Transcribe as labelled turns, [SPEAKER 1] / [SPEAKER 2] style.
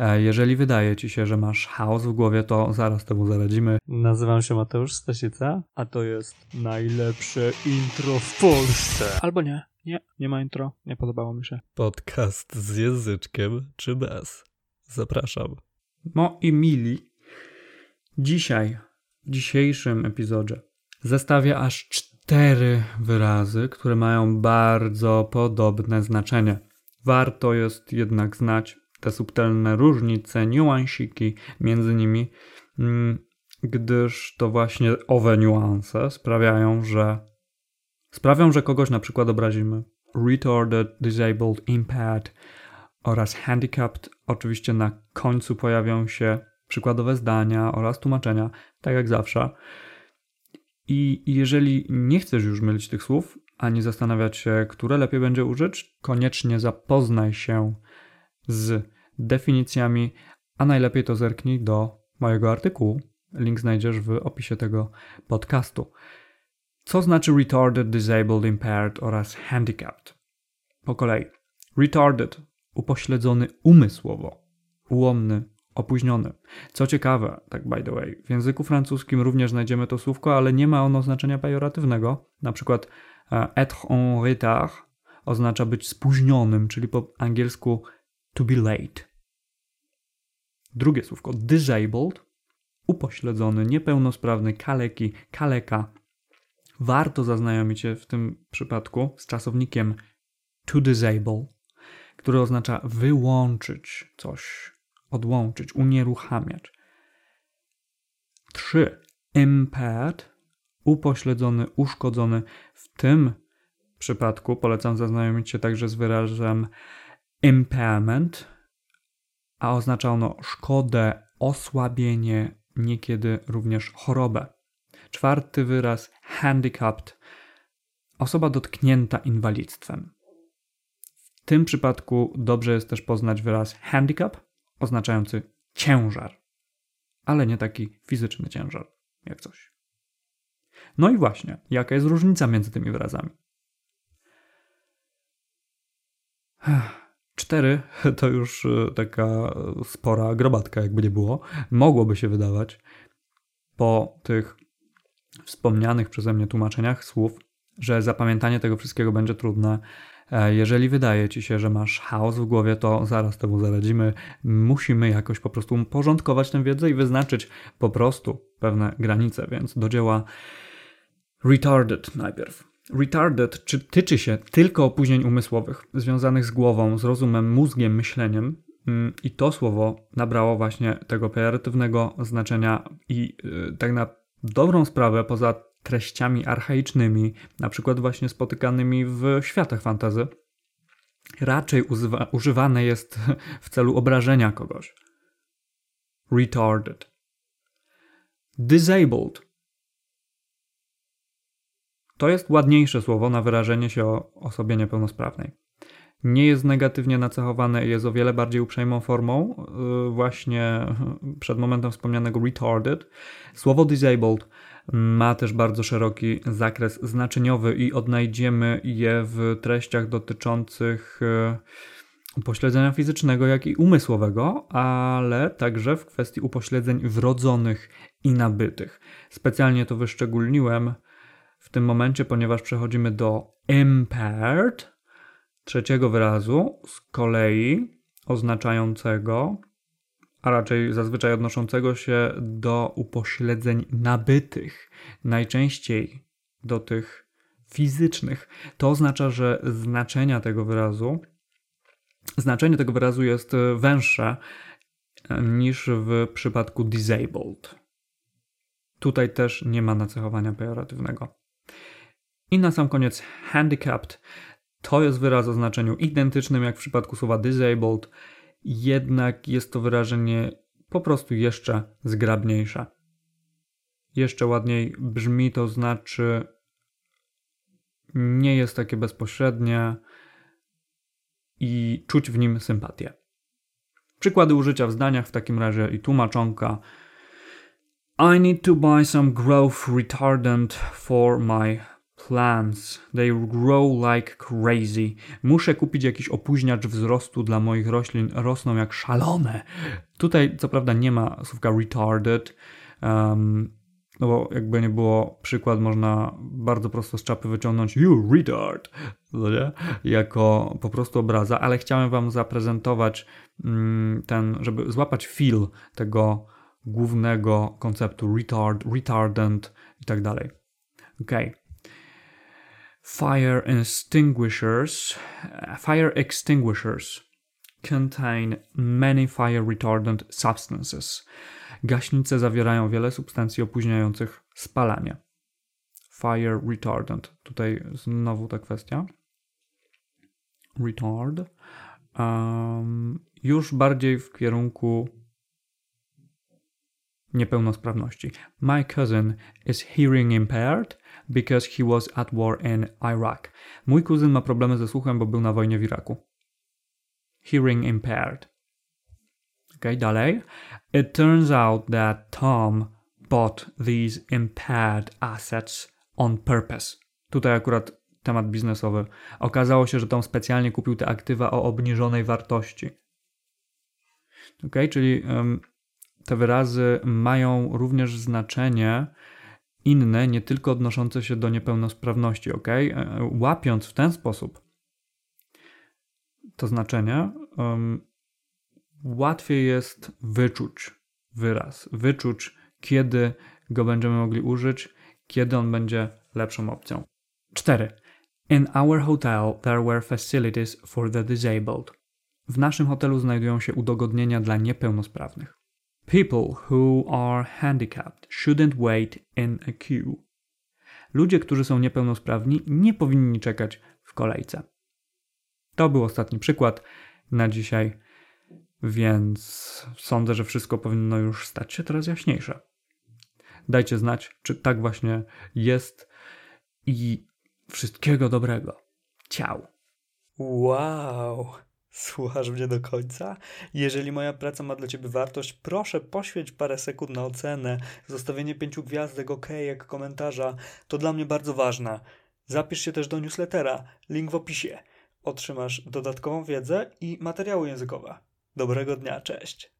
[SPEAKER 1] E, jeżeli wydaje ci się, że masz chaos w głowie, to zaraz temu zaradzimy.
[SPEAKER 2] Nazywam się Mateusz Stasica, a to jest najlepsze intro w Polsce. Albo nie, nie, nie ma intro, nie podobało mi się.
[SPEAKER 1] Podcast z języczkiem czy bez? Zapraszam. Moi mili, dzisiaj, w dzisiejszym epizodzie zestawię aż cztery wyrazy, które mają bardzo podobne znaczenie. Warto jest jednak znać te subtelne różnice, niuansiki między nimi, mm, gdyż to właśnie owe niuanse sprawiają, że sprawią, że kogoś na przykład obrazimy. Retarded, disabled, impaired oraz handicapped. Oczywiście na końcu pojawią się przykładowe zdania oraz tłumaczenia, tak jak zawsze. I jeżeli nie chcesz już mylić tych słów, ani zastanawiać się, które lepiej będzie użyć, koniecznie zapoznaj się z definicjami, a najlepiej to zerknij do mojego artykułu. Link znajdziesz w opisie tego podcastu. Co znaczy retarded, disabled, impaired oraz handicapped? Po kolei. Retarded, upośledzony umysłowo, ułomny, opóźniony. Co ciekawe, tak by the way, w języku francuskim również znajdziemy to słówko, ale nie ma ono znaczenia pejoratywnego. Na przykład e, être en retard oznacza być spóźnionym, czyli po angielsku to be late. Drugie słówko disabled, upośledzony, niepełnosprawny, kaleki, kaleka. Warto zaznajomić się w tym przypadku z czasownikiem to disable, który oznacza wyłączyć coś, odłączyć, unieruchamiać. 3. Impaired, upośledzony, uszkodzony. W tym przypadku polecam zaznajomić się także z wyrazem impairment, a oznacza ono szkodę, osłabienie, niekiedy również chorobę. Czwarty wyraz handicapped osoba dotknięta inwalidztwem. W tym przypadku dobrze jest też poznać wyraz handicap, oznaczający ciężar, ale nie taki fizyczny ciężar, jak coś. No i właśnie, jaka jest różnica między tymi wyrazami? Cztery to już e, taka spora grobatka, jakby nie było. Mogłoby się wydawać po tych wspomnianych przeze mnie tłumaczeniach słów, że zapamiętanie tego wszystkiego będzie trudne. E, jeżeli wydaje ci się, że masz chaos w głowie, to zaraz temu zaradzimy. Musimy jakoś po prostu porządkować tę wiedzę i wyznaczyć po prostu pewne granice, więc do dzieła retarded najpierw. Retarded czy tyczy się tylko opóźnień umysłowych związanych z głową, z rozumem, mózgiem, myśleniem. Mm, I to słowo nabrało właśnie tego pejoratywnego znaczenia i y, tak na dobrą sprawę, poza treściami archaicznymi, na przykład właśnie spotykanymi w światach fantazy, raczej używa, używane jest w celu obrażenia kogoś. Retarded. Disabled to jest ładniejsze słowo na wyrażenie się o osobie niepełnosprawnej. Nie jest negatywnie nacechowane i jest o wiele bardziej uprzejmą formą, y, właśnie przed momentem wspomnianego retarded. Słowo disabled ma też bardzo szeroki zakres znaczeniowy i odnajdziemy je w treściach dotyczących y, upośledzenia fizycznego, jak i umysłowego, ale także w kwestii upośledzeń wrodzonych i nabytych. Specjalnie to wyszczególniłem w tym momencie, ponieważ przechodzimy do impaired, trzeciego wyrazu, z kolei oznaczającego, a raczej zazwyczaj odnoszącego się do upośledzeń nabytych, najczęściej do tych fizycznych. To oznacza, że znaczenia tego wyrazu, znaczenie tego wyrazu jest węższe niż w przypadku disabled. Tutaj też nie ma nacechowania pejoratywnego. I na sam koniec handicapped to jest wyraz o znaczeniu identycznym jak w przypadku słowa disabled, jednak jest to wyrażenie po prostu jeszcze zgrabniejsze. Jeszcze ładniej brzmi, to znaczy nie jest takie bezpośrednie i czuć w nim sympatię. Przykłady użycia w zdaniach w takim razie i tłumaczonka. I need to buy some growth retardant for my Plants, they grow like crazy. Muszę kupić jakiś opóźniacz wzrostu dla moich roślin. Rosną jak szalone. Tutaj, co prawda, nie ma słówka retarded. Um, no bo jakby nie było przykład, można bardzo prosto z czapy wyciągnąć you retard, no nie? jako po prostu obraza, ale chciałem wam zaprezentować mm, ten, żeby złapać feel tego głównego konceptu retard, retardant i tak dalej. Ok. Fire extinguishers, fire extinguishers contain many fire retardant substances. Gaśnice zawierają wiele substancji opóźniających spalanie. Fire retardant. Tutaj znowu ta kwestia. Retard. Um, już bardziej w kierunku niepełnosprawności. My cousin is hearing impaired because he was at war in Iraq. Mój kuzyn ma problemy ze słuchem, bo był na wojnie w Iraku. Hearing impaired. Ok, dalej. It turns out that Tom bought these impaired assets on purpose. Tutaj akurat temat biznesowy. Okazało się, że Tom specjalnie kupił te aktywa o obniżonej wartości. Ok, czyli um, te wyrazy mają również znaczenie inne, nie tylko odnoszące się do niepełnosprawności, ok? E, łapiąc w ten sposób to znaczenie, um, łatwiej jest wyczuć wyraz, wyczuć, kiedy go będziemy mogli użyć, kiedy on będzie lepszą opcją. 4. In our hotel there were facilities for the disabled. W naszym hotelu znajdują się udogodnienia dla niepełnosprawnych. People who are handicapped shouldn't wait in a queue. Ludzie, którzy są niepełnosprawni, nie powinni czekać w kolejce. To był ostatni przykład na dzisiaj, więc sądzę, że wszystko powinno już stać się teraz jaśniejsze. Dajcie znać, czy tak właśnie jest i wszystkiego dobrego. Ciao.
[SPEAKER 2] Wow. Słuchasz mnie do końca? Jeżeli moja praca ma dla Ciebie wartość, proszę poświęć parę sekund na ocenę, zostawienie pięciu gwiazdek, ok, jak komentarza. To dla mnie bardzo ważne. Zapisz się też do newslettera, link w opisie. Otrzymasz dodatkową wiedzę i materiały językowe. Dobrego dnia, cześć.